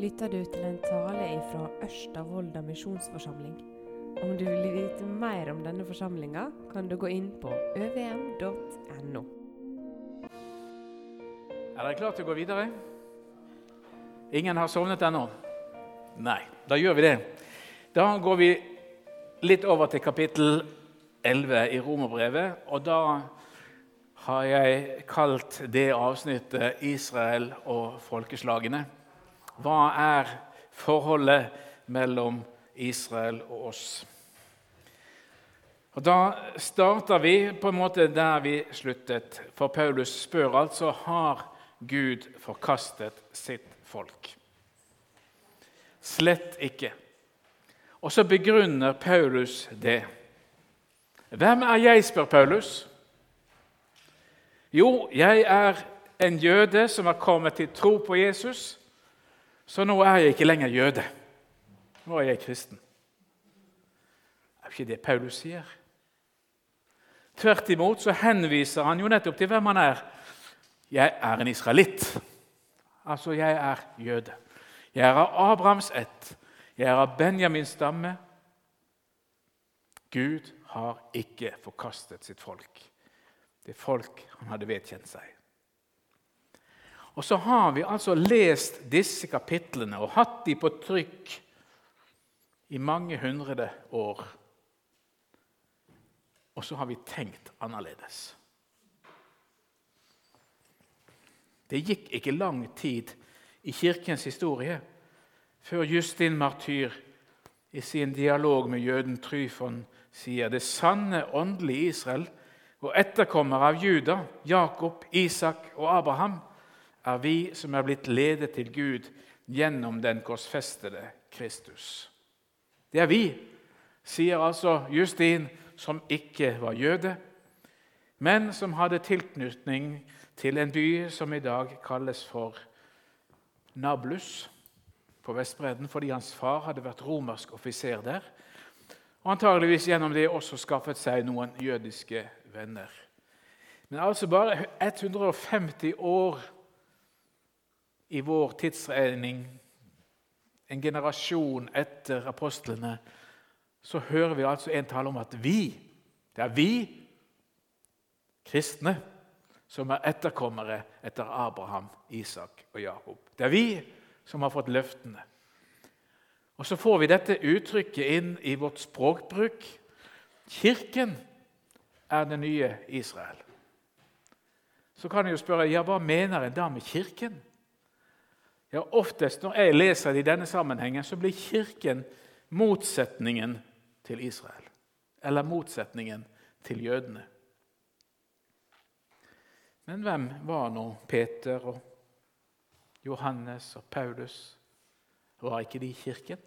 lytter du til en tale fra Ørsta misjonsforsamling. Om du vil vite mer om denne forsamlinga, kan du gå inn på øvm.no. Er dere klare til å gå videre? Ingen har sovnet ennå? Nei, da gjør vi det. Da går vi litt over til kapittel 11 i Romerbrevet. Og da har jeg kalt det avsnittet 'Israel og folkeslagene'. Hva er forholdet mellom Israel og oss? Og Da starter vi på en måte der vi sluttet. For Paulus spør altså har Gud forkastet sitt folk. Slett ikke. Og så begrunner Paulus det. Hvem er jeg, spør Paulus. Jo, jeg er en jøde som har kommet til tro på Jesus. Så nå er jeg ikke lenger jøde. Nå er jeg kristen. Det er jo ikke det Paulus sier. Tvert imot så henviser han jo nettopp til hvem han er. Jeg er en israelitt. Altså, jeg er jøde. Jeg er av Abrahams ett. Jeg er av Benjamins stamme. Gud har ikke forkastet sitt folk. Det folk han hadde vedkjent seg. Og så har vi altså lest disse kapitlene og hatt de på trykk i mange hundre år. Og så har vi tenkt annerledes. Det gikk ikke lang tid i Kirkens historie før Justin Martyr i sin dialog med jøden Tryfon sier det sanne åndelige Israel og etterkommer av Juda, Jakob, Isak og Abraham er vi som er blitt ledet til Gud gjennom den korsfestede Kristus. Det er vi, sier altså Justin, som ikke var jøde, men som hadde tilknytning til en by som i dag kalles for Nablus på Vestbredden, fordi hans far hadde vært romersk offiser der, og antageligvis gjennom det også skaffet seg noen jødiske venner. Men altså bare 150 år i vår tidsregning, en generasjon etter apostlene, så hører vi altså en tale om at vi, det er vi kristne, som er etterkommere etter Abraham, Isak og Jakob. Det er vi som har fått løftene. Og Så får vi dette uttrykket inn i vårt språkbruk. Kirken er det nye Israel. Så kan jeg jo spørre ja, hva mener en da med Kirken? Ja, Oftest når jeg leser det i denne sammenhengen, så blir Kirken motsetningen til Israel. Eller motsetningen til jødene. Men hvem var nå Peter og Johannes og Paulus? Var ikke de i kirken?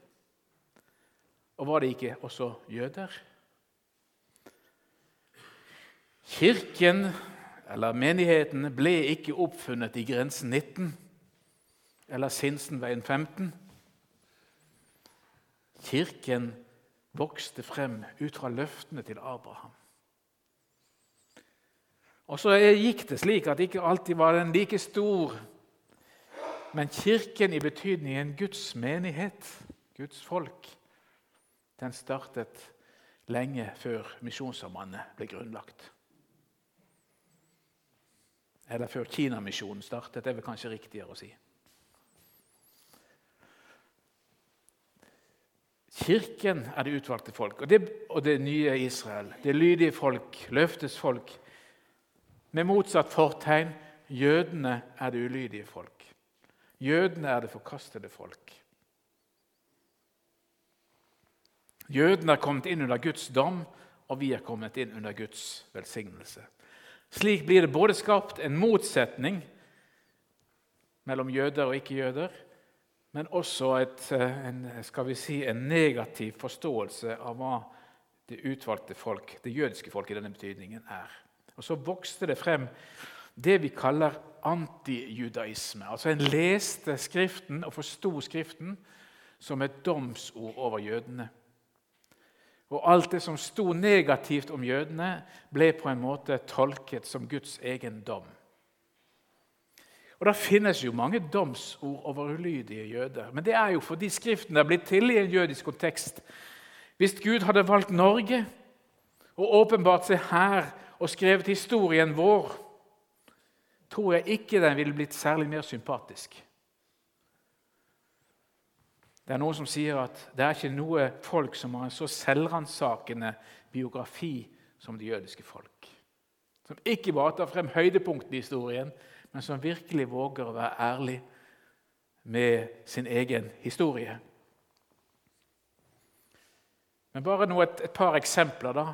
Og var de ikke også jøder? Kirken, eller menigheten, ble ikke oppfunnet i grensen 19 eller Sinsenveien 15. Kirken vokste frem ut fra løftene til Abraham. Og så gikk det slik at ikke alltid var den like stor. Men Kirken i betydningen Guds menighet, Guds folk, den startet lenge før Misjonssambandet ble grunnlagt. Eller før Kinamisjonen startet, det er vel kanskje riktigere å si. Kirken er det utvalgte folk, og det, og det nye Israel. Det lydige folk, løftes folk. Med motsatt fortegn jødene er det ulydige folk. Jødene er det forkastede folk. Jødene er kommet inn under Guds dom, og vi er kommet inn under Guds velsignelse. Slik blir det både skapt en motsetning mellom jøder og ikke-jøder, men også et, eh, en, skal vi si, en negativ forståelse av hva det utvalgte folk, det jødiske folk i denne betydningen, er. Og Så vokste det frem det vi kaller antijudaisme. Altså En leste Skriften og forsto Skriften som et domsord over jødene. Og alt det som sto negativt om jødene, ble på en måte tolket som Guds egen dom. Og Det finnes jo mange domsord over ulydige jøder. Men det er jo fordi Skriften er blitt til i en jødisk kontekst. Hvis Gud hadde valgt Norge og åpenbart seg her og skrevet historien vår, tror jeg ikke den ville blitt særlig mer sympatisk. Det er noen som sier at det er ikke noe folk som har en så selvransakende biografi som det jødiske folk. Som ikke bare tar frem høydepunktene i historien, men som virkelig våger å være ærlig med sin egen historie. Men bare nå et, et par eksempler da,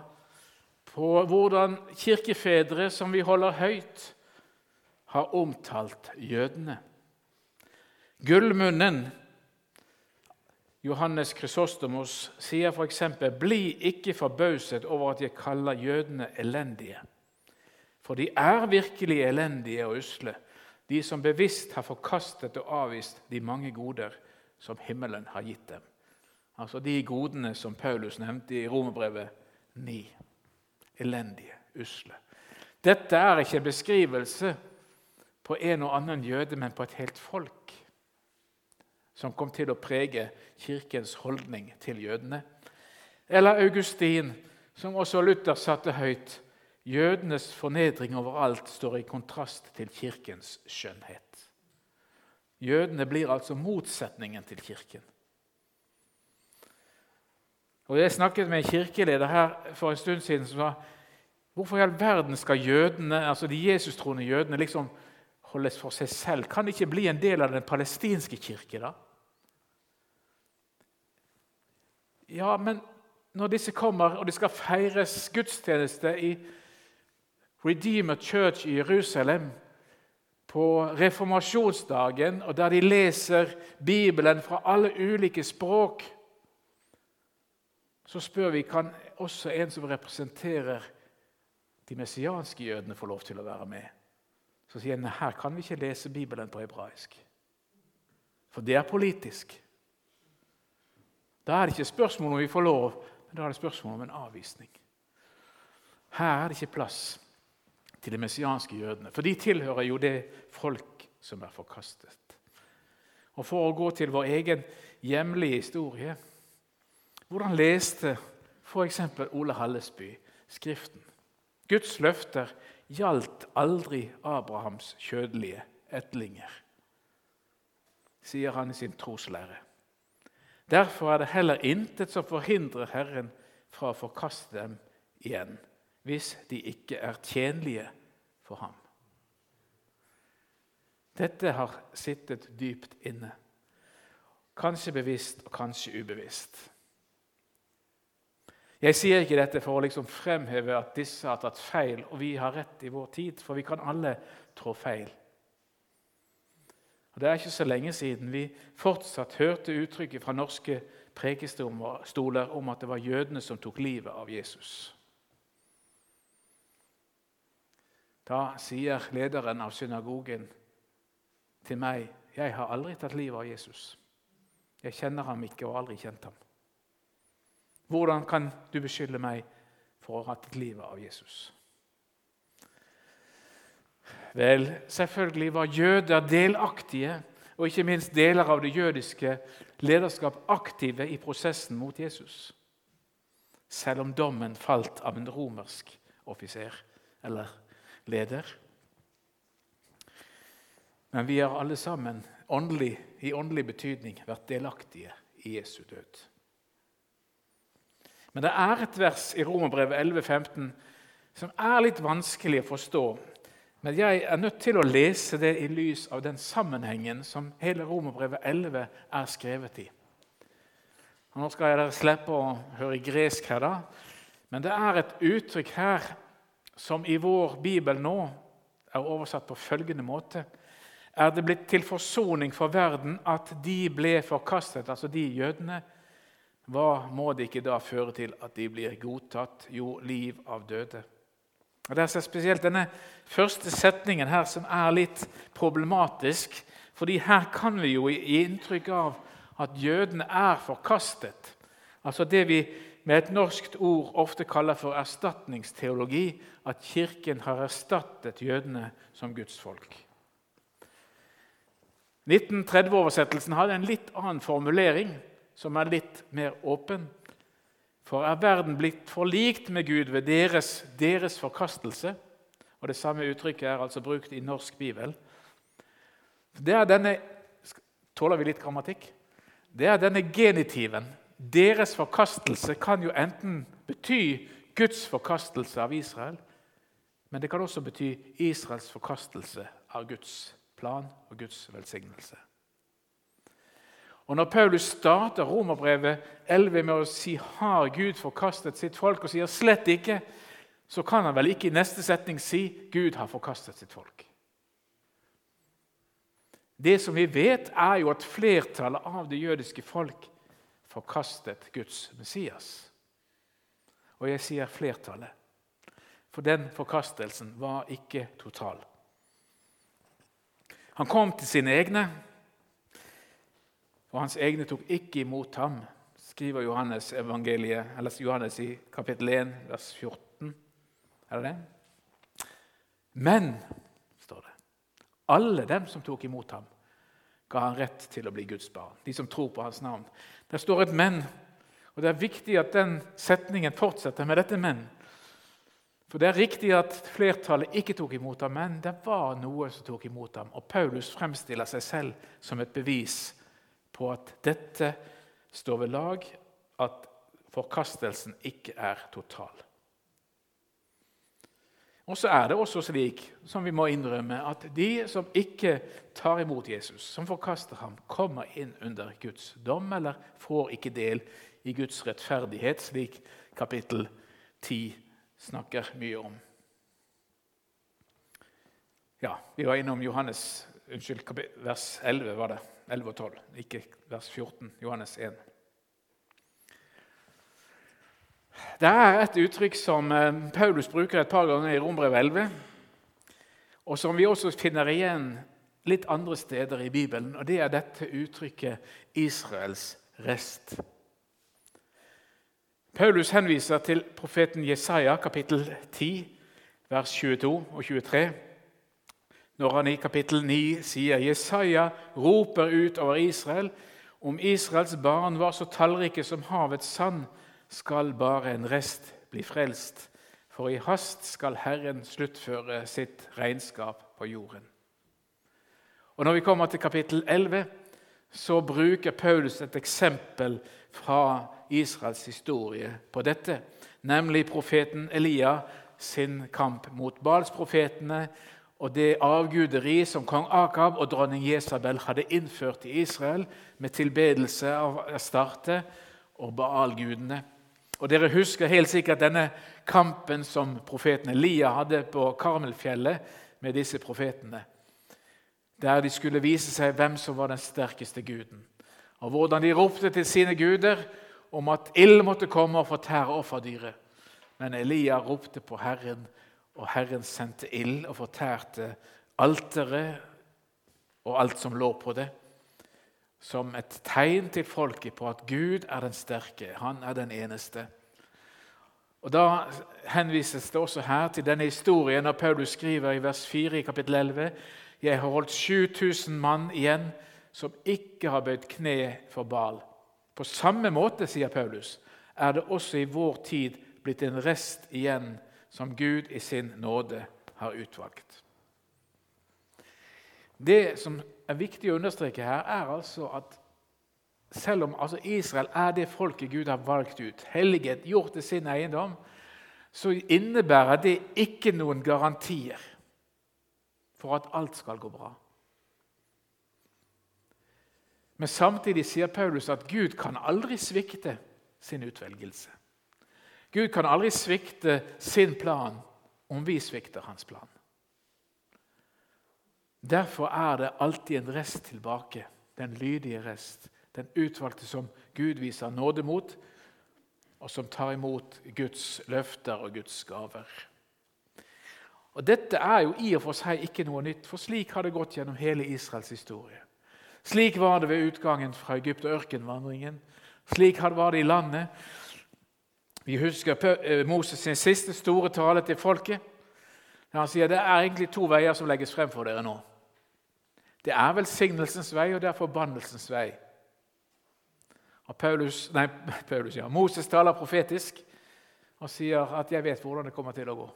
på hvordan kirkefedre som vi holder høyt, har omtalt jødene. Gullmunnen Johannes Krysostomos sier f.eks.: Bli ikke forbauset over at jeg kaller jødene elendige. For de er virkelig elendige og usle, de som bevisst har forkastet og avvist de mange goder som himmelen har gitt dem. Altså de godene som Paulus nevnte i Romerbrevet 9. Elendige, usle. Dette er ikke en beskrivelse på en og annen jøde, men på et helt folk som kom til å prege kirkens holdning til jødene. Eller Augustin, som også Luther satte høyt. Jødenes fornedring overalt står i kontrast til kirkens skjønnhet. Jødene blir altså motsetningen til kirken. Og Jeg snakket med en kirkeleder her for en stund siden som sa hvorfor i all verden skal jødene, altså de jesustroende jødene liksom holdes for seg selv? Kan de ikke bli en del av den palestinske kirke? da? Ja, men når disse kommer, og det skal feires gudstjeneste i Redeemer Church i Jerusalem på reformasjonsdagen, og der de leser Bibelen fra alle ulike språk, så spør vi kan også en som representerer de messianske jødene, få lov til å være med. Så sier han her kan vi ikke lese Bibelen på hebraisk, for det er politisk. Da er det ikke spørsmål om vi får lov, men da er det spørsmål om en avvisning. Her er det ikke plass til de messianske jødene, for de tilhører jo det folk som er forkastet. Og For å gå til vår egen hjemlige historie Hvordan leste f.eks. Ole Hallesby Skriften? Guds løfter gjaldt aldri Abrahams kjødelige etlinger, sier han i sin troslære. Derfor er det heller intet som forhindrer Herren fra å forkaste dem igjen, hvis de ikke er tjenlige for ham. Dette har sittet dypt inne, kanskje bevisst og kanskje ubevisst. Jeg sier ikke dette for å liksom fremheve at disse har tatt feil, og vi har rett i vår tid, for vi kan alle trå feil. Og Det er ikke så lenge siden vi fortsatt hørte uttrykket fra norske prekestoler om at det var jødene som tok livet av Jesus. Da sier lederen av synagogen til meg jeg har aldri tatt livet av Jesus. Jeg kjenner ham ikke og har aldri kjent ham. Hvordan kan du beskylde meg for å ha tatt livet av Jesus? Vel, selvfølgelig var jøder delaktige, og ikke minst deler av det jødiske lederskap aktive i prosessen mot Jesus. Selv om dommen falt av en romersk offiser eller leder. Men vi har alle sammen åndelig, i åndelig betydning vært delaktige i Jesu død. Men det er et vers i Romerbrevet 11,15 som er litt vanskelig å forstå men jeg er nødt til å lese det i lys av den sammenhengen som hele Romerbrevet 11 er skrevet i. Og nå skal jeg slippe å høre gresk her, da. Men det er et uttrykk her som i vår bibel nå er oversatt på følgende måte. Er det blitt til forsoning for verden at de ble forkastet, altså de jødene? Hva må det ikke da føre til at de blir godtatt? Jo, liv av døde. Og Det er spesielt denne første setningen her som er litt problematisk. fordi her kan vi jo gi inntrykk av at jødene er forkastet. Altså det vi med et norskt ord ofte kaller for erstatningsteologi. At Kirken har erstattet jødene som Guds folk. 1930-oversettelsen hadde en litt annen formulering, som er litt mer åpen. For er verden blitt forlikt med Gud ved deres, deres forkastelse? Og Det samme uttrykket er altså brukt i norsk bibel. Det er denne, Tåler vi litt grammatikk? Det er denne genitiven. Deres forkastelse kan jo enten bety Guds forkastelse av Israel, men det kan også bety Israels forkastelse av Guds plan og Guds velsignelse. Og Når Paulus starter romerbrevet 11 med å si 'Har Gud forkastet sitt folk?' og sier 'slett ikke', så kan han vel ikke i neste setning si 'Gud har forkastet sitt folk'. Det som vi vet, er jo at flertallet av det jødiske folk forkastet Guds Messias. Og jeg sier flertallet, for den forkastelsen var ikke total. Han kom til sine egne, og hans egne tok ikke imot ham, skriver Johannes, Johannes i kapittel 1, vers 14. Er det det? Men, står det, alle dem som tok imot ham, ga han rett til å bli Guds barn. De som tror på hans navn. Der står et 'men', og det er viktig at den setningen fortsetter med dette 'men'. For Det er riktig at flertallet ikke tok imot ham, men det var noe som tok imot ham. Og Paulus fremstiller seg selv som et bevis på at dette står ved lag, at forkastelsen ikke er total. Og så er det også slik, som vi må innrømme, at de som ikke tar imot Jesus, som forkaster ham, kommer inn under Guds dom eller får ikke del i Guds rettferdighet, slik kapittel 10 snakker mye om. Ja, Vi var innom Johannes, unnskyld, vers 11, var det. 11 og 12, ikke vers 14. Johannes 1. Det er et uttrykk som eh, Paulus bruker et par ganger i Rombrevet 11, og som vi også finner igjen litt andre steder i Bibelen. og Det er dette uttrykket 'Israels rest'. Paulus henviser til profeten Jesaja, kapittel 10, vers 22 og 23. Når han i kapittel 9 sier Jesaja roper ut over Israel om Israels barn var så tallrike som havets sand, skal bare en rest bli frelst, for i hast skal Herren sluttføre sitt regnskap på jorden. Og Når vi kommer til kapittel 11, så bruker Paulus et eksempel fra Israels historie på dette, nemlig profeten Elia sin kamp mot Balsprofetene og det avguderi som kong Akab og dronning Jesabel hadde innført i Israel med tilbedelse av Astarte og Baal-gudene. Og Dere husker helt sikkert denne kampen som profeten Elia hadde på Karmelfjellet med disse profetene, der de skulle vise seg hvem som var den sterkeste guden, og hvordan de ropte til sine guder om at ild måtte komme og fortære offerdyret. Men Elia ropte på Herren, og Herren sendte ild og fortærte alteret og alt som lå på det, som et tegn til folket på at Gud er den sterke, han er den eneste. Og Da henvises det også her til denne historien når Paulus skriver i vers 4 i kapittel 11 Jeg har holdt 7000 mann igjen som ikke har bøyd kne for Baal. På samme måte, sier Paulus, er det også i vår tid blitt en rest igjen som Gud i sin nåde har utvalgt. Det som er viktig å understreke her, er altså at selv om altså Israel er det folket Gud har valgt ut, helliget, gjort til sin eiendom, så innebærer det ikke noen garantier for at alt skal gå bra. Men samtidig sier Paulus at Gud kan aldri svikte sin utvelgelse. Gud kan aldri svikte sin plan om vi svikter hans plan. Derfor er det alltid en rest tilbake, den lydige rest. Den utvalgte som Gud viser nåde mot, og som tar imot Guds løfter og Guds gaver. Og Dette er jo i og for seg ikke noe nytt, for slik har det gått gjennom hele Israels historie. Slik var det ved utgangen fra Egypt og ørkenvandringen. Slik var det i landet. Vi husker eh, Moses' sin siste store tale til folket. Han sier det er egentlig to veier som legges frem for dere nå. Det er velsignelsens vei, og det er forbannelsens vei. Og Paulus, nei, Paulus, ja, Moses taler profetisk og sier at 'jeg vet hvordan det kommer til å gå'.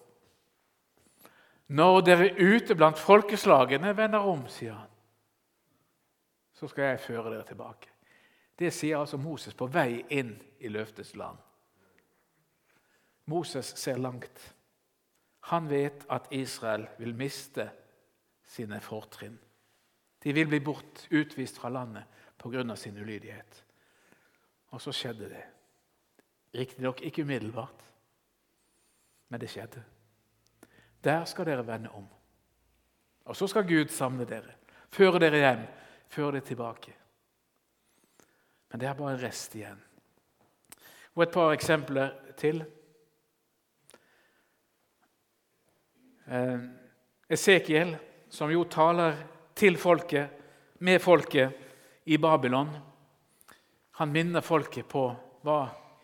Når dere ute blant folkeslagene vender om, sier han, så skal jeg føre dere tilbake. Det sier altså Moses på vei inn i løftets land. Moses ser langt. Han vet at Israel vil miste sine fortrinn. De vil bli bort, utvist fra landet pga. sin ulydighet. Og så skjedde det. Riktignok ikke umiddelbart, men det skjedde. Der skal dere vende om. Og så skal Gud samle dere, føre dere hjem, føre dere tilbake. Men det er bare en rest igjen. Og et par eksempler til. Eh, Esekiel, som jo taler til folket, med folket i Babylon, han minner folket på hva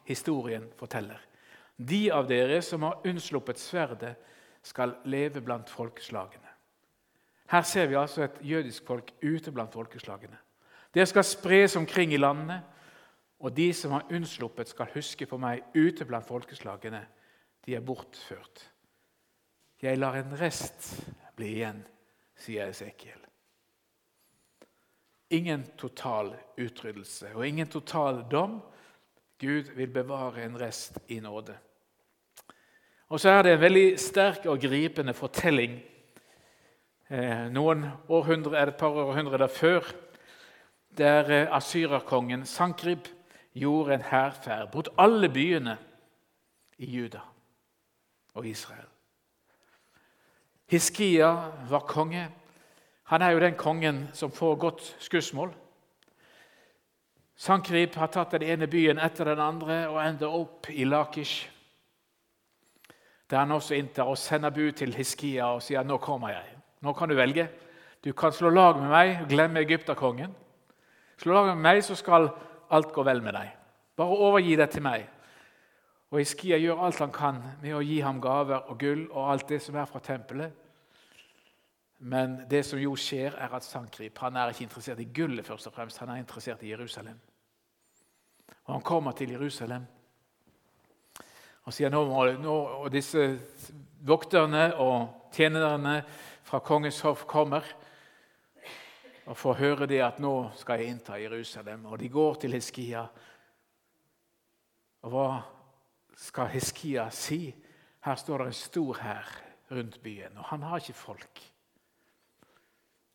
historien forteller. De av dere som har unnsluppet sverdet, skal leve blant folkeslagene. Her ser vi altså et jødisk folk ute blant folkeslagene. Det skal spres omkring i landene, og de som har unnsluppet, skal huske på meg ute blant folkeslagene. De er bortført. Jeg lar en rest bli igjen, sier Esekiel. Ingen total utryddelse og ingen total dom. Gud vil bevare en rest i nåde. Og så er det en veldig sterk og gripende fortelling eh, noen århundre, er det et par århundrer før, der eh, asyrerkongen Sankrib gjorde en hærferd mot alle byene i Juda og Israel. Hiskia var konge. Han er jo den kongen som får godt skussmål. Sankrip har tatt den ene byen etter den andre og ender opp i Lakish. Der han også inntar og sender bud til Hiskia og sier nå kommer jeg. Nå kan du velge. Du kan slå lag med meg og glemme egypterkongen. Slå lag med meg, så skal alt gå vel med deg. Bare overgi det til meg. Og Iskia gjør alt han kan med å gi ham gaver og gull og alt det som er fra tempelet. Men det som jo skjer, er at Sankrip han er ikke interessert i gullet, først og fremst, han er interessert i Jerusalem. Og Han kommer til Jerusalem og sier nå, nå og disse vokterne og tjenerne fra kongens hoff kommer og får høre det at nå skal jeg innta Jerusalem. Og de går til Hiskia. Og hva skal Hiskia si? Her står det en stor hær rundt byen, og han har ikke folk.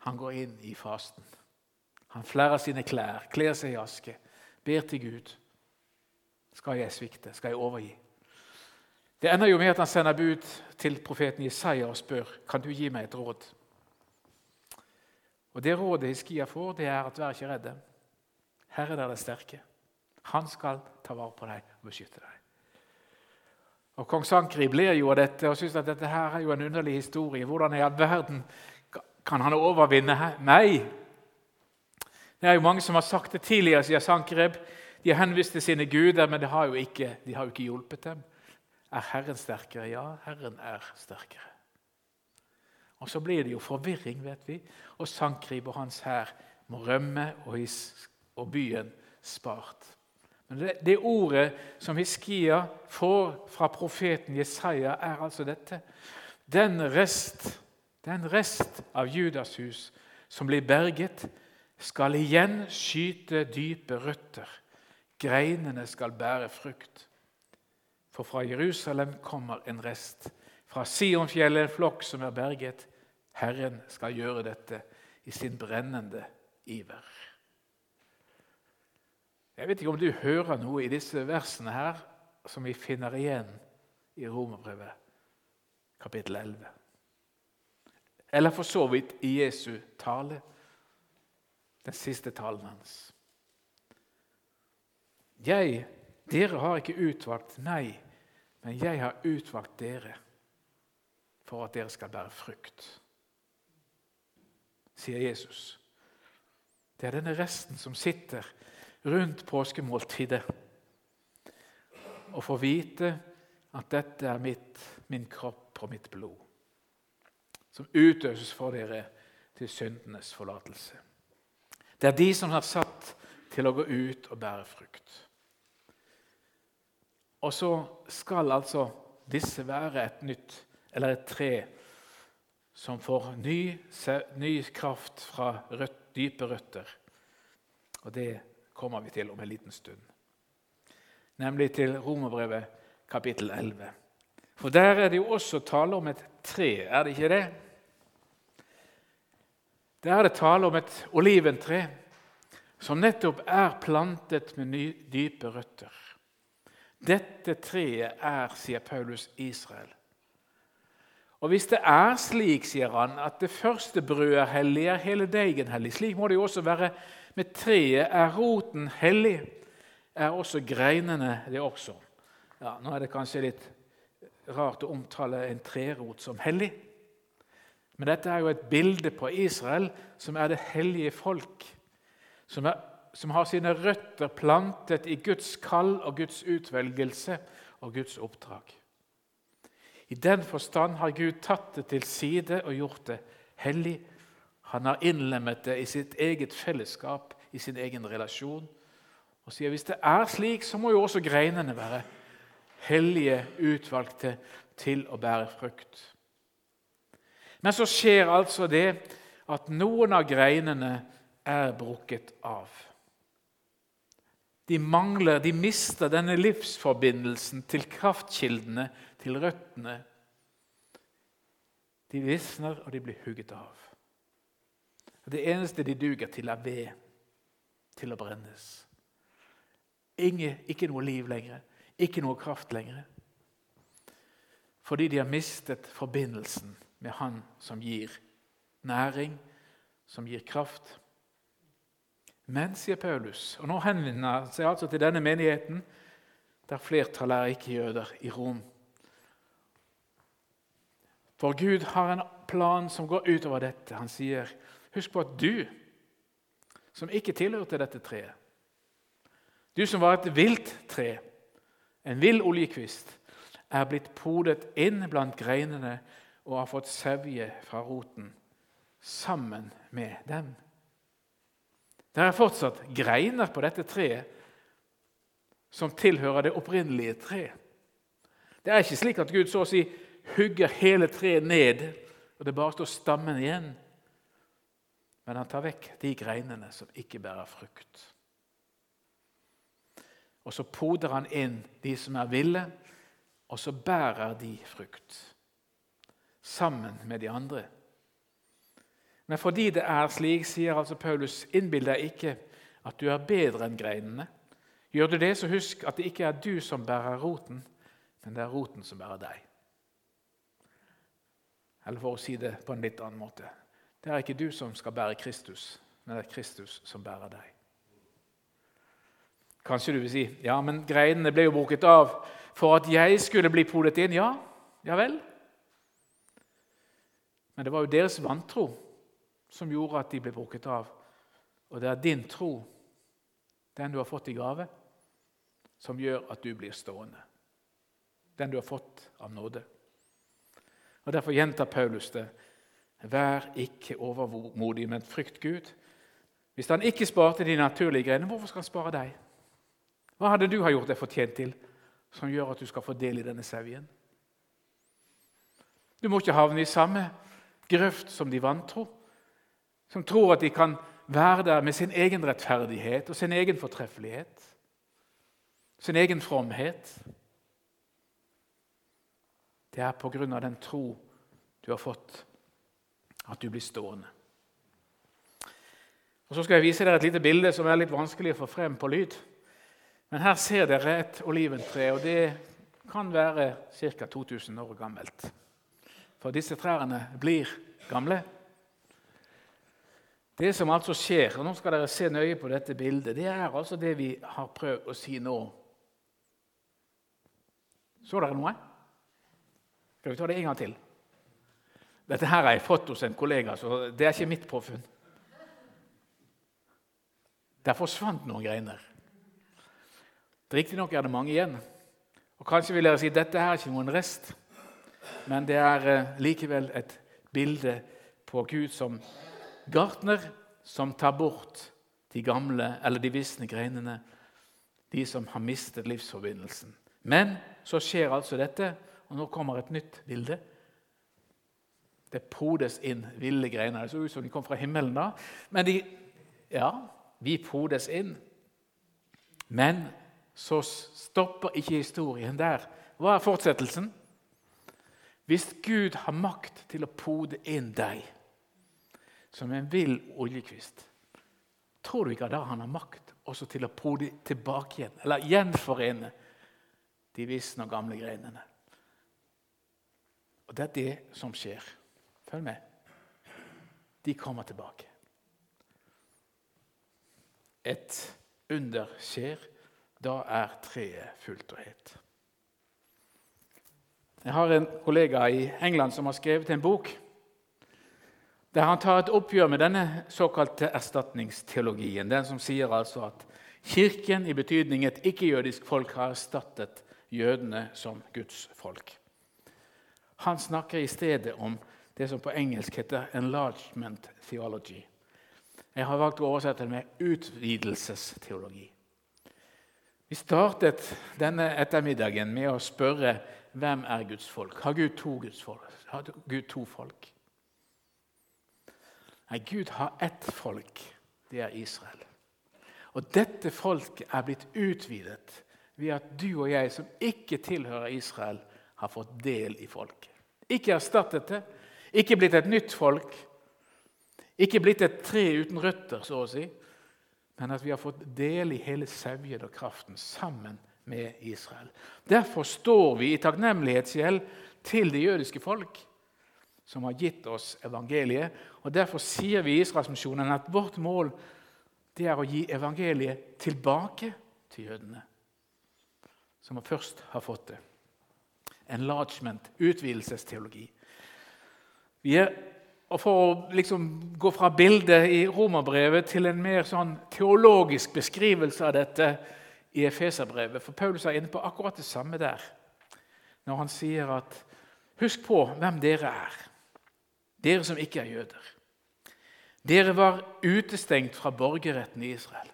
Han går inn i fasten. Han flerrer sine klær, kler seg i aske, ber til Gud. Skal jeg svikte? Skal jeg overgi? Det ender jo med at han sender bud til profeten Jesaja og spør kan du gi meg et råd. Og Det rådet Hiskia får, det er at vær ikke redde. Herren er den sterke. Han skal ta vare på deg og beskytte deg. Og Kong Sankri ler jo av dette og syns at dette her er jo en underlig historie. Hvordan i all verden kan han overvinne meg? Det er jo Mange som har sagt det tidligere, sier Sankreb. De har henvist til sine guder, men har ikke, de har jo ikke hjulpet dem. Er Herren sterkere? Ja, Herren er sterkere. Og Så blir det jo forvirring, vet vi, og Sankrib og hans hær må rømme og, og byen spart. Men det, det, ordet som Hiskia får fra profeten Jesaja, er altså dette. Den rest, den rest av Judas hus som blir berget, skal igjen skyte dype røtter. Greinene skal bære frukt. For fra Jerusalem kommer en rest. Fra Sionfjellet en flokk som er berget. Herren skal gjøre dette i sin brennende iver. Jeg vet ikke om du hører noe i disse versene her som vi finner igjen i Romerbrevet kapittel 11. Eller for så vidt i Jesu tale, den siste talen hans. Jeg, dere har ikke utvalgt meg, men jeg har utvalgt dere for at dere skal bære frukt, sier Jesus. Det er denne resten som sitter rundt påskemåltidet og får vite at dette er mitt, min kropp og mitt blod, som utøses for dere til syndenes forlatelse. Det er de som er satt til å gå ut og bære frukt. Og så skal altså disse være et nytt, eller et tre, som får ny, ny kraft fra rødt, dype røtter. Og det kommer vi til om en liten stund. Nemlig til Romerbrevet kapittel 11. For der er det jo også tale om et tre, er det ikke det? Der er det tale om et oliventre som nettopp er plantet med dype røtter. Dette treet er, sier Paulus, Israel. Og Hvis det er slik, sier han, at det første brødet er hellig, er hele deigen hellig. Slik må det jo også være med treet. Er roten hellig, er også greinene det også. Ja, Nå er det kanskje litt rart å omtale en trerot som hellig. Men dette er jo et bilde på Israel, som er det hellige folk. Som, er, som har sine røtter plantet i Guds kall og Guds utvelgelse og Guds oppdrag. I den forstand har Gud tatt det til side og gjort det hellig. Han har innlemmet det i sitt eget fellesskap, i sin egen relasjon. Og sier hvis det er slik, så må jo også greinene være hellige, utvalgte til å bære frukt. Men så skjer altså det at noen av greinene er brukket av. De mangler, de mister denne livsforbindelsen til kraftkildene, til røttene. De visner, og de blir hugget av. Det eneste de duger til, er ved til å brennes. Inge, ikke noe liv lenger. Ikke noe kraft lenger. Fordi de har mistet forbindelsen med Han som gir næring, som gir kraft. Men, sier Paulus, og nå henvender han seg altså til denne menigheten, der flertallet er ikke-jøder i Rom. For Gud har en plan som går utover dette. Han sier, 'Husk på at du, som ikke tilhørte dette treet, du som var et vilt tre, en vill oljekvist er blitt podet inn blant greinene og har fått sevje fra roten sammen med dem. Det er fortsatt greiner på dette treet som tilhører det opprinnelige treet. Det er ikke slik at Gud så å si hugger hele treet ned, og det bare står stammen igjen. Men han tar vekk de greinene som ikke bærer frukt. Og så poder han inn de som er ville, og så bærer de frukt. Sammen med de andre. Men fordi det er slik, sier altså Paulus, innbill deg ikke at du er bedre enn greinene. Gjør du det, så husk at det ikke er du som bærer roten, men det er roten som bærer deg. Eller for å si det på en litt annen måte det er ikke du som skal bære Kristus, men det er Kristus som bærer deg. Kanskje du vil si ja, men greinene ble jo bruket av for at jeg skulle bli podet inn. Ja, ja vel. Men det var jo deres vantro som gjorde at de ble bruket av. Og det er din tro, den du har fått i gave, som gjør at du blir stående. Den du har fått av nåde. Og Derfor gjentar Paulus det. Vær ikke overmodig, men frykt Gud. Hvis han ikke sparte de naturlige greiene, hvorfor skal han spare deg? Hva hadde du ha gjort deg fortjent til som gjør at du skal få del i denne sauen? Du må ikke havne i samme grøft som de vantro, som tror at de kan være der med sin egen rettferdighet og sin egen fortreffelighet, sin egen fromhet. Det er på grunn av den tro du har fått, at du blir stående. Og Så skal jeg vise dere et lite bilde som er litt vanskelig å få frem på lyd. Men her ser dere et oliventre, og det kan være ca. 2000 år gammelt. For disse trærne blir gamle. Det som altså skjer, og nå skal dere se nøye på dette bildet, det er altså det vi har prøvd å si nå. Så dere noe? Skal vi ta det en gang til? Dette her har jeg fått hos en kollega, så det er ikke mitt påfunn. Der forsvant noen greiner. Riktignok er det mange igjen. Og Kanskje vil dere si dette her er ikke noen rest, men det er eh, likevel et bilde på Gud som gartner som tar bort de gamle eller de visne greinene, de som har mistet livsforbindelsen. Men så skjer altså dette, og nå kommer et nytt bilde. Det podes inn ville greiner. Det så ut som de kom fra himmelen da. Men de, ja, vi podes inn. Men så stopper ikke historien der. Hva er fortsettelsen? Hvis Gud har makt til å pode inn deg som en vill oljekvist, tror du ikke da han har makt også til å pode tilbake igjen, eller gjenforene de visne og gamle greinene? Og Det er det som skjer. Følg med. De kommer tilbake. Et under skjer. Da er treet fullt og helt. Jeg har en kollega i England som har skrevet en bok der han tar et oppgjør med denne såkalte erstatningsteologien. Den som sier altså at Kirken, i betydning et ikke-jødisk folk, har erstattet jødene som Guds folk. Han snakker i stedet om det som på engelsk heter 'enlargement theology'. Jeg har valgt å oversette det med 'utvidelsesteologi'. Vi startet denne ettermiddagen med å spørre hvem er Guds folk? Har Gud to Guds folk? Har Gud to folk? Nei, Gud har ett folk. Det er Israel. Og dette folket er blitt utvidet ved at du og jeg, som ikke tilhører Israel, har fått del i folket. Ikke erstattet det, ikke blitt et nytt folk, ikke blitt et tre uten røtter, så å si, men at vi har fått del i hele sevjen og kraften sammen med Israel. Derfor står vi i takknemlighetsgjeld til det jødiske folk, som har gitt oss evangeliet. Og Derfor sier vi i Israelsmisjonen at vårt mål det er å gi evangeliet tilbake til jødene, som først har fått det. Enlargement, utvidelsesteologi. Vi er, og For å liksom gå fra bildet i romerbrevet til en mer sånn teologisk beskrivelse av dette, i Efeserbrevet. For Paulus er inne på akkurat det samme der. Når han sier at Husk på hvem dere er, dere som ikke er jøder. Dere var utestengt fra borgerretten i Israel.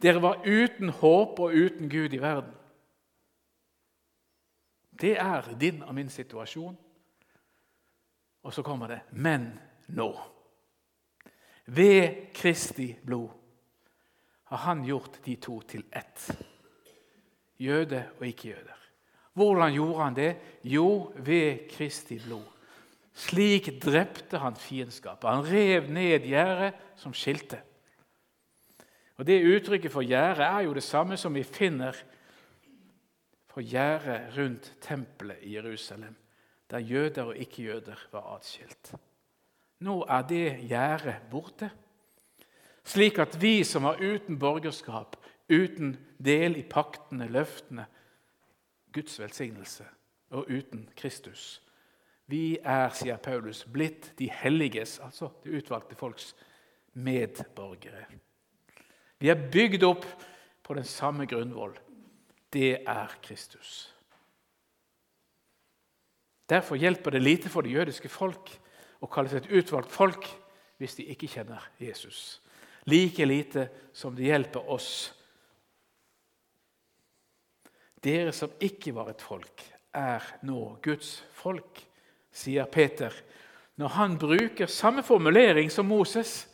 Dere var uten håp og uten Gud i verden. Det er din og min situasjon. Og så kommer det 'men nå'. Ved Kristi blod har han gjort de to til ett. Jøde og ikke-jøder. Hvordan gjorde han det? Jo, ved Kristi blod. Slik drepte han fiendskapet. Han rev ned gjerdet som skilte. Og Det Uttrykket for gjerdet er jo det samme som vi finner for gjerdet rundt tempelet i Jerusalem, der jøder og ikke-jøder var atskilt. Nå er det gjerdet borte slik at vi som var uten borgerskap, uten del i paktene, løftene, Guds velsignelse og uten Kristus Vi er, sier Paulus, blitt de helliges, altså det utvalgte folks medborgere. Vi er bygd opp på den samme grunnvoll. Det er Kristus. Derfor hjelper det lite for det jødiske folk å kalle seg et utvalgt folk hvis de ikke kjenner Jesus like lite som det hjelper oss. Dere som ikke var et folk, er nå Guds folk, sier Peter når han bruker samme formulering som Moses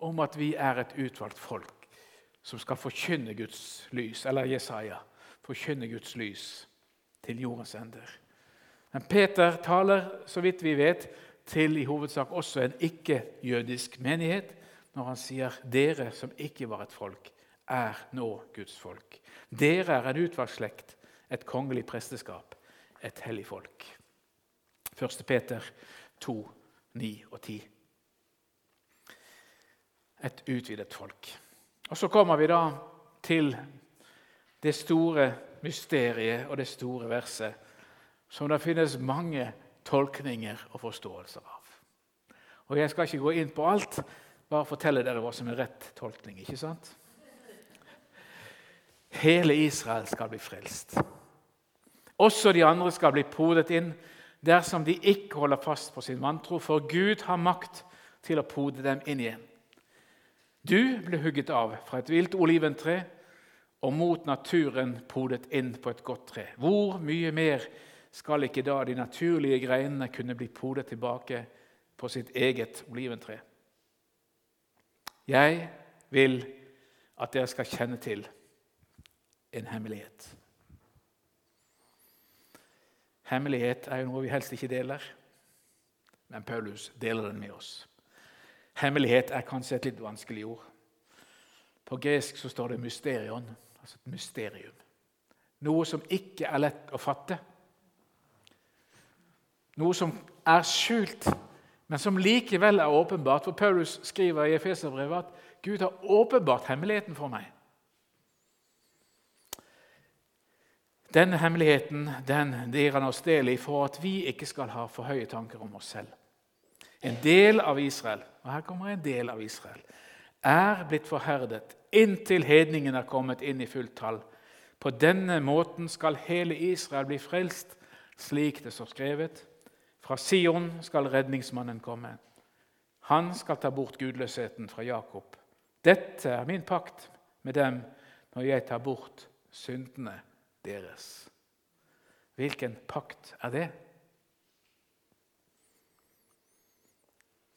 om at vi er et utvalgt folk som skal forkynne Guds lys, eller Jesaja, forkynne Guds lys til jordens ender. Men Peter taler, så vidt vi vet, til i hovedsak også en ikke-jødisk menighet når han sier 'dere som ikke var et folk, er nå Guds folk'. Dere er en utvalgt slekt, et kongelig presteskap, et hellig folk. 1. Peter 2, 9 og 10. Et utvidet folk. Og Så kommer vi da til det store mysteriet og det store verset som det finnes mange tolkninger og forståelser av. Og Jeg skal ikke gå inn på alt, bare fortelle dere hva som er rett tolkning. ikke sant? Hele Israel skal bli frelst. Også de andre skal bli podet inn dersom de ikke holder fast på sin vantro. For Gud har makt til å pode dem inn igjen. Du ble hugget av fra et vilt oliventre og mot naturen podet inn på et godt tre. Hvor mye mer skal ikke da de naturlige greinene kunne bli podet tilbake på sitt eget oliventre? Jeg vil at dere skal kjenne til en hemmelighet. Hemmelighet er jo noe vi helst ikke deler, men Paulus deler den med oss. Hemmelighet er kanskje et litt vanskelig ord. På gresk så står det 'mysterion', altså et mysterium. Noe som ikke er lett å fatte. Noe som er skjult, men som likevel er åpenbart. For Paulus skriver i Efeserbrevet at Gud har åpenbart hemmeligheten for meg. Denne hemmeligheten den gir han oss del i for at vi ikke skal ha for høye tanker om oss selv. En del av Israel og her kommer en del av Israel, er blitt forherdet inntil hedningen er kommet inn i fullt tall. På denne måten skal hele Israel bli frelst, slik det står skrevet. Fra Sion skal redningsmannen komme. Han skal ta bort gudløsheten fra Jakob. Dette er min pakt med dem når jeg tar bort syndene deres. Hvilken pakt er det?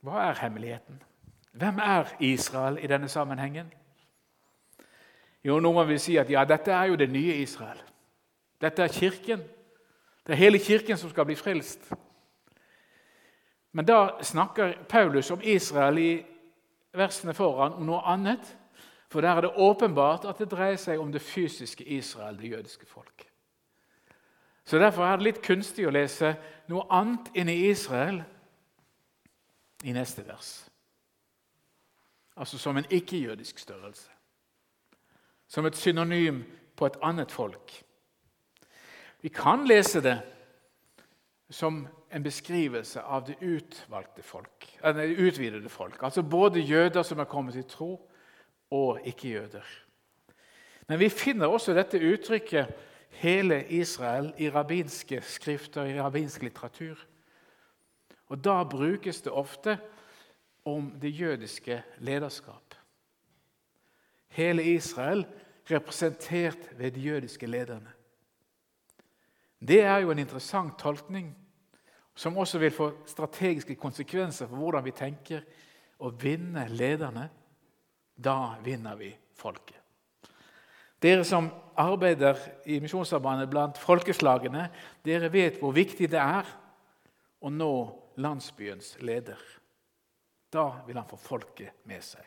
Hva er hemmeligheten? Hvem er Israel i denne sammenhengen? Jo, Noen vil si at ja, dette er jo det nye Israel. Dette er kirken. Det er hele kirken som skal bli frelst. Men da snakker Paulus om Israel i versene foran om noe annet. For der er det åpenbart at det dreier seg om det fysiske Israel, det jødiske folk. Så Derfor er det litt kunstig å lese noe annet inn i Israel i neste vers. Altså som en ikke-jødisk størrelse. Som et synonym på et annet folk. Vi kan lese det som en beskrivelse av det utvalgte folk, det utvidede folk. Altså både jøder som er kommet til tro, og ikke-jøder. Men vi finner også dette uttrykket 'hele Israel' i rabbinske skrifter, i rabbinsk litteratur. Og Da brukes det ofte om det jødiske lederskap. Hele Israel representert ved de jødiske lederne. Det er jo en interessant tolkning som også vil få strategiske konsekvenser for hvordan vi tenker å vinne lederne. Da vinner vi folket. Dere som arbeider i Misjonsarbeidet blant folkeslagene, dere vet hvor viktig det er å nå landsbyens leder. Da vil han få folket med seg.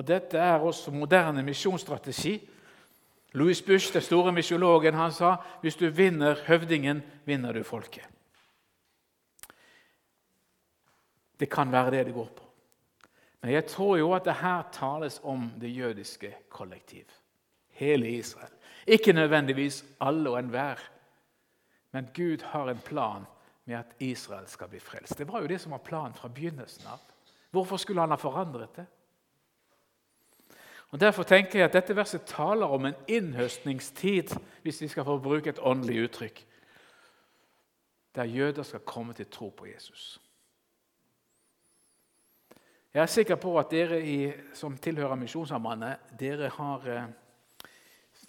Og Dette er også moderne misjonsstrategi. Louis Bush, den store misjologen, han sa hvis du vinner høvdingen, vinner du folket. Det kan være det det går på. Men jeg tror jo at det her tales om det jødiske kollektiv. Hele Israel. Ikke nødvendigvis alle og enhver, men Gud har en plan med at Israel skal bli frelst. Det var jo det som var planen fra begynnelsen av. Hvorfor skulle han ha forandret det? Og Derfor tenker jeg at dette verset taler om en innhøstningstid, hvis vi skal få bruke et åndelig uttrykk, der jøder skal komme til tro på Jesus. Jeg er sikker på at dere i, som tilhører Misjonssambandet, dere har eh,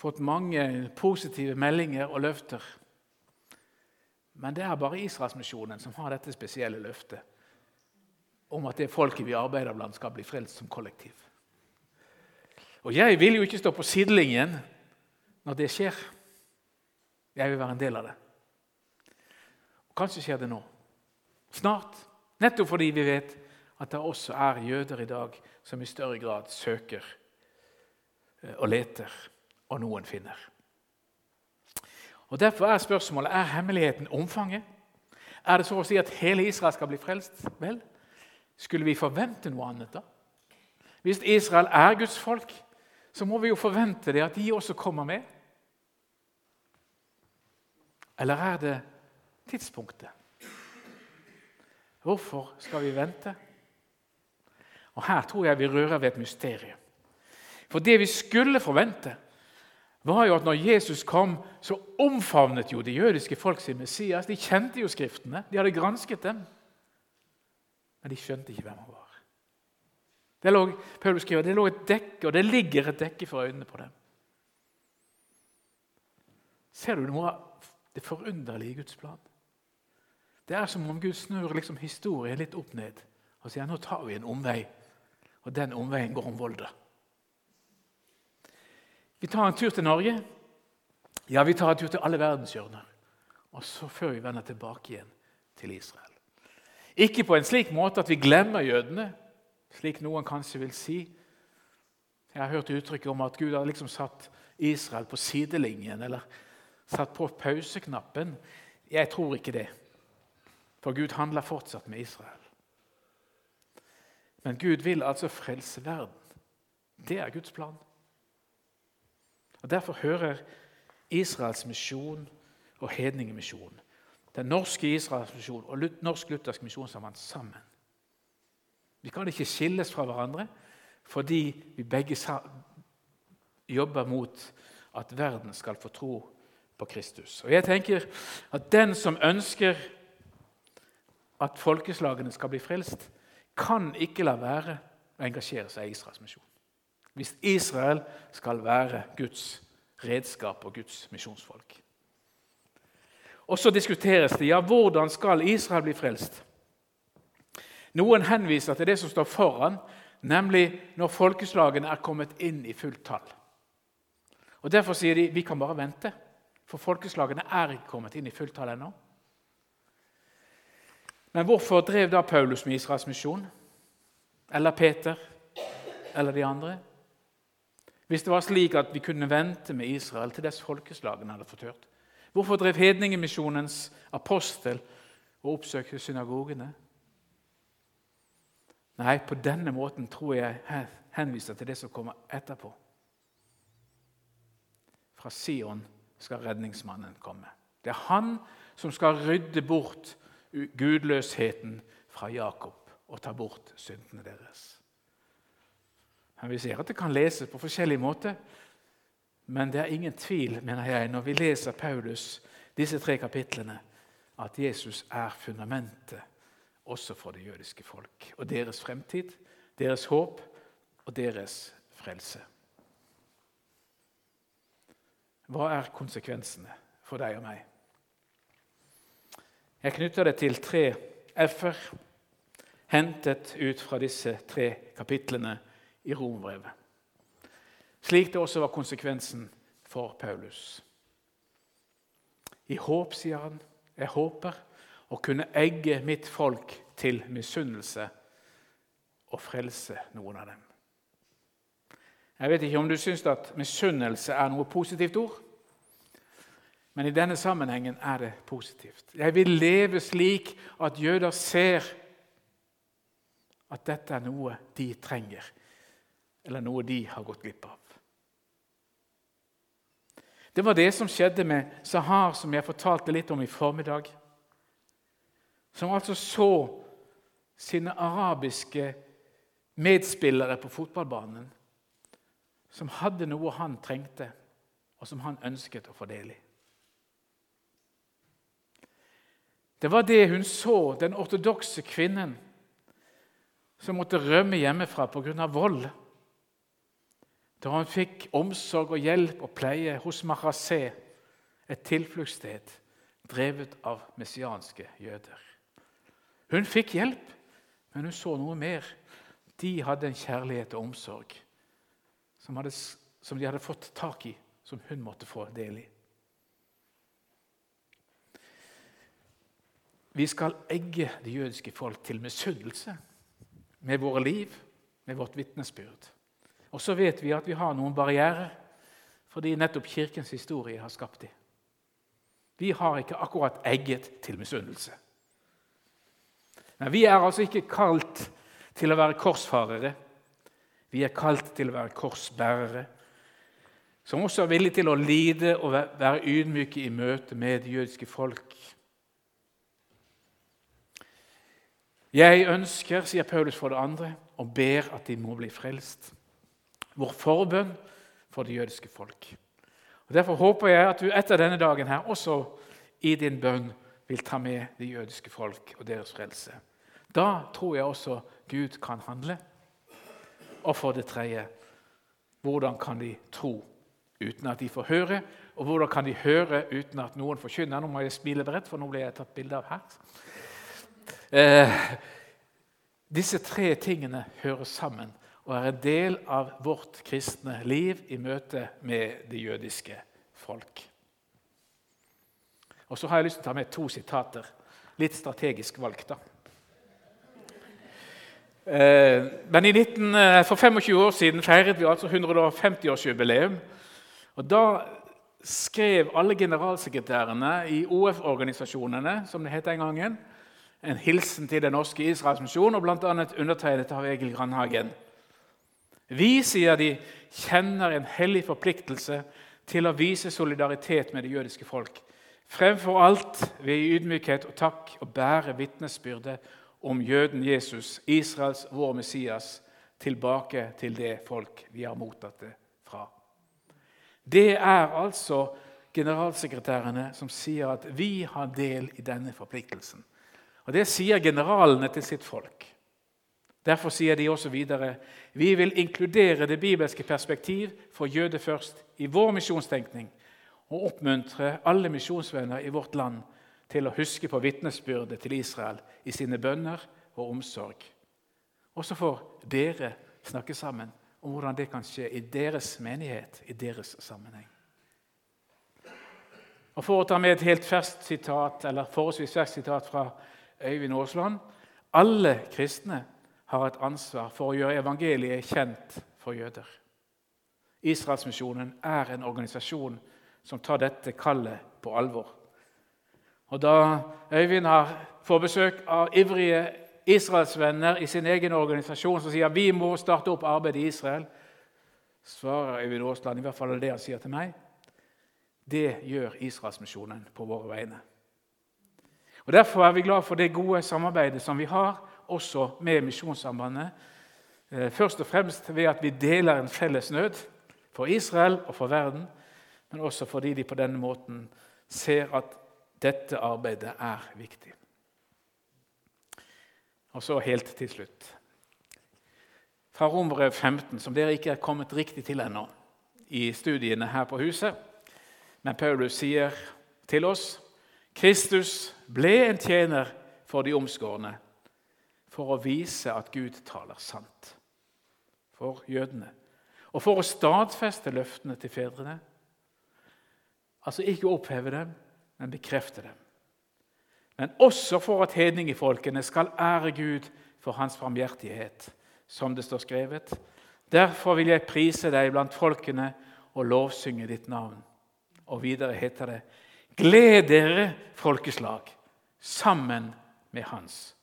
fått mange positive meldinger og løfter men det er bare Israelsmisjonen som har dette spesielle løftet om at det folket vi arbeider blant, skal bli frelst som kollektiv. Og Jeg vil jo ikke stå på sidelinjen når det skjer. Jeg vil være en del av det. Og Kanskje skjer det nå. Snart. Nettopp fordi vi vet at det også er jøder i dag som i større grad søker eh, og leter, og noen finner. Og Derfor er spørsmålet er hemmeligheten omfanget. Er det så å si at hele Israel skal bli frelst? Vel, skulle vi forvente noe annet da? Hvis Israel er Guds folk, så må vi jo forvente det at de også kommer med. Eller er det tidspunktet? Hvorfor skal vi vente? Og Her tror jeg vi rører ved et mysterium. For det vi skulle forvente, var jo at når Jesus kom, så omfavnet jo det jødiske folk sin Messias. De kjente jo Skriftene, de hadde gransket dem. men de skjønte ikke hvem han var. Det lå, Paulus skriver, det lå et dekke, og det ligger et dekke for øynene på dem. Ser du noe av det forunderlige i Guds plan? Det er som om Gud snur liksom historien litt opp ned og sier nå tar vi en omvei. Og den omveien går om Volda. Vi tar en tur til Norge. Ja, vi tar en tur til alle verdenshjørner. Og så før vi vender tilbake igjen til Israel. Ikke på en slik måte at vi glemmer jødene, slik noen kanskje vil si. Jeg har hørt uttrykket om at Gud har liksom satt Israel på sidelinjen eller satt på pauseknappen. Jeg tror ikke det. For Gud handler fortsatt med Israel. Men Gud vil altså frelse verden. Det er Guds plan. Og Derfor hører Israels misjon og hedningemisjonen, den norske Israels misjon og norsk luthersk sammen, sammen. Vi kan ikke skilles fra hverandre fordi vi begge jobber mot at verden skal få tro på Kristus. Og jeg tenker at Den som ønsker at folkeslagene skal bli frelst, kan ikke la være å engasjere seg i Israels misjon. Hvis Israel skal være Guds redskap og Guds misjonsfolk. Og Så diskuteres det ja, hvordan skal Israel bli frelst. Noen henviser til det som står foran, nemlig når folkeslagene er kommet inn i fullt tall. Og Derfor sier de vi kan bare vente, for folkeslagene er ikke kommet inn i fullt tall ennå. Men hvorfor drev da Paulus med Israels misjon? Eller Peter? Eller de andre? Hvis det var slik at vi kunne vente med Israel til dess folkeslagene hadde fått hørt. Hvorfor drev hedningemisjonens apostel og oppsøkte synagogene? Nei, på denne måten tror jeg henviser til det som kommer etterpå. Fra Sion skal redningsmannen komme. Det er han som skal rydde bort gudløsheten fra Jakob og ta bort syndene deres. Men Vi ser at det kan leses på forskjellige måter, men det er ingen tvil mener jeg, når vi leser Paulus disse tre kapitlene, at Jesus er fundamentet også for det jødiske folk og deres fremtid, deres håp og deres frelse. Hva er konsekvensene for deg og meg? Jeg knytter det til tre f-er hentet ut fra disse tre kapitlene i Rombrevet. Slik det også var konsekvensen for Paulus. I håp, sier han, jeg håper å kunne egge mitt folk til misunnelse og frelse noen av dem. Jeg vet ikke om du syns at misunnelse er noe positivt ord. Men i denne sammenhengen er det positivt. Jeg vil leve slik at jøder ser at dette er noe de trenger, eller noe de har gått glipp av. Det var det som skjedde med Sahar, som jeg fortalte litt om i formiddag. Som altså så sine arabiske medspillere på fotballbanen, som hadde noe han trengte, og som han ønsket å få del i. Det var det hun så, den ortodokse kvinnen som måtte rømme hjemmefra pga. vold. Da hun fikk omsorg og hjelp og pleie hos Mahaseh, et tilfluktssted drevet av messianske jøder. Hun fikk hjelp, men hun så noe mer. De hadde en kjærlighet og omsorg som, hadde, som de hadde fått tak i, som hun måtte få del i. Vi skal egge det jødiske folk til misunnelse med våre liv, med vårt vitnesbyrd. Og så vet vi at vi har noen barrierer fordi nettopp Kirkens historie har skapt dem. Vi har ikke akkurat egget til misunnelse. Men vi er altså ikke kalt til å være korsfarere. Vi er kalt til å være korsbærere, som også er villige til å lide og være ydmyke i møte med det jødiske folk Jeg ønsker, sier Paulus for det andre, og ber at de må bli frelst. Vår forbønn for det jødiske folk. Og Derfor håper jeg at du etter denne dagen her også i din bønn vil ta med det jødiske folk og deres frelse. Da tror jeg også Gud kan handle. Og for det tredje hvordan kan de tro uten at de får høre? Og hvordan kan de høre uten at noen forkynner? Nå må jeg smile bredt, for nå ble jeg tatt bilde av her. Eh, disse tre tingene hører sammen og er en del av vårt kristne liv i møte med det jødiske folk. Og Så har jeg lyst til å ta med to sitater. Litt strategisk valgt, da. Eh, men 19, eh, for 25 år siden feiret vi altså 150-årsjubileum. Og Da skrev alle generalsekretærene i OF-organisasjonene som det het den gangen, en hilsen til Den norske Israels misjon, og bl.a. undertegnet av Egil Grandhagen. Vi, sier de, kjenner en hellig forpliktelse til å vise solidaritet med det jødiske folk. Fremfor alt ved i ydmykhet og takk og bære vitnesbyrdet om jøden Jesus, Israels vår Messias, tilbake til det folk vi har mottatt det fra. Det er altså generalsekretærene som sier at vi har del i denne forpliktelsen. Og Det sier generalene til sitt folk. Derfor sier de også videre vi vil inkludere det bibelske perspektiv for jøder først i vår misjonstenkning og oppmuntre alle misjonsvenner i vårt land til å huske på vitnesbyrdet til Israel i sine bønner og omsorg. Også for dere snakke sammen om hvordan det kan skje i deres menighet, i deres sammenheng. Og For å ta med et helt ferskt sitat, eller forholdsvis ferskt sitat fra Øyvind Aasland alle kristne har et ansvar for å gjøre evangeliet kjent for jøder. Israelsmisjonen er en organisasjon som tar dette kallet på alvor. Og Da Øyvind har får besøk av ivrige israelsvenner i sin egen organisasjon som sier vi må starte opp arbeid i Israel, svarer Øyvind Aasland, i hvert fall det han sier til meg, det gjør Israelsmisjonen på våre vegne. Og Derfor er vi glad for det gode samarbeidet som vi har også med Misjonssambandet. Eh, først og fremst ved at vi deler en felles nød for Israel og for verden, men også fordi de på denne måten ser at dette arbeidet er viktig. Og så helt til slutt Fra Romerbrev 15, som dere ikke er kommet riktig til ennå i studiene her på huset. Men Paulus sier til oss Kristus ble en tjener for de omskårne for å vise at Gud taler sant for jødene. Og for å stadfeste løftene til fedrene. Altså ikke oppheve dem, men bekrefte dem. Men også for at hedningefolkene skal ære Gud for hans barmhjertighet, som det står skrevet. Derfor vil jeg prise deg blant folkene og lovsynge ditt navn. Og videre heter det:" Gled dere, folkeslag, sammen med Hans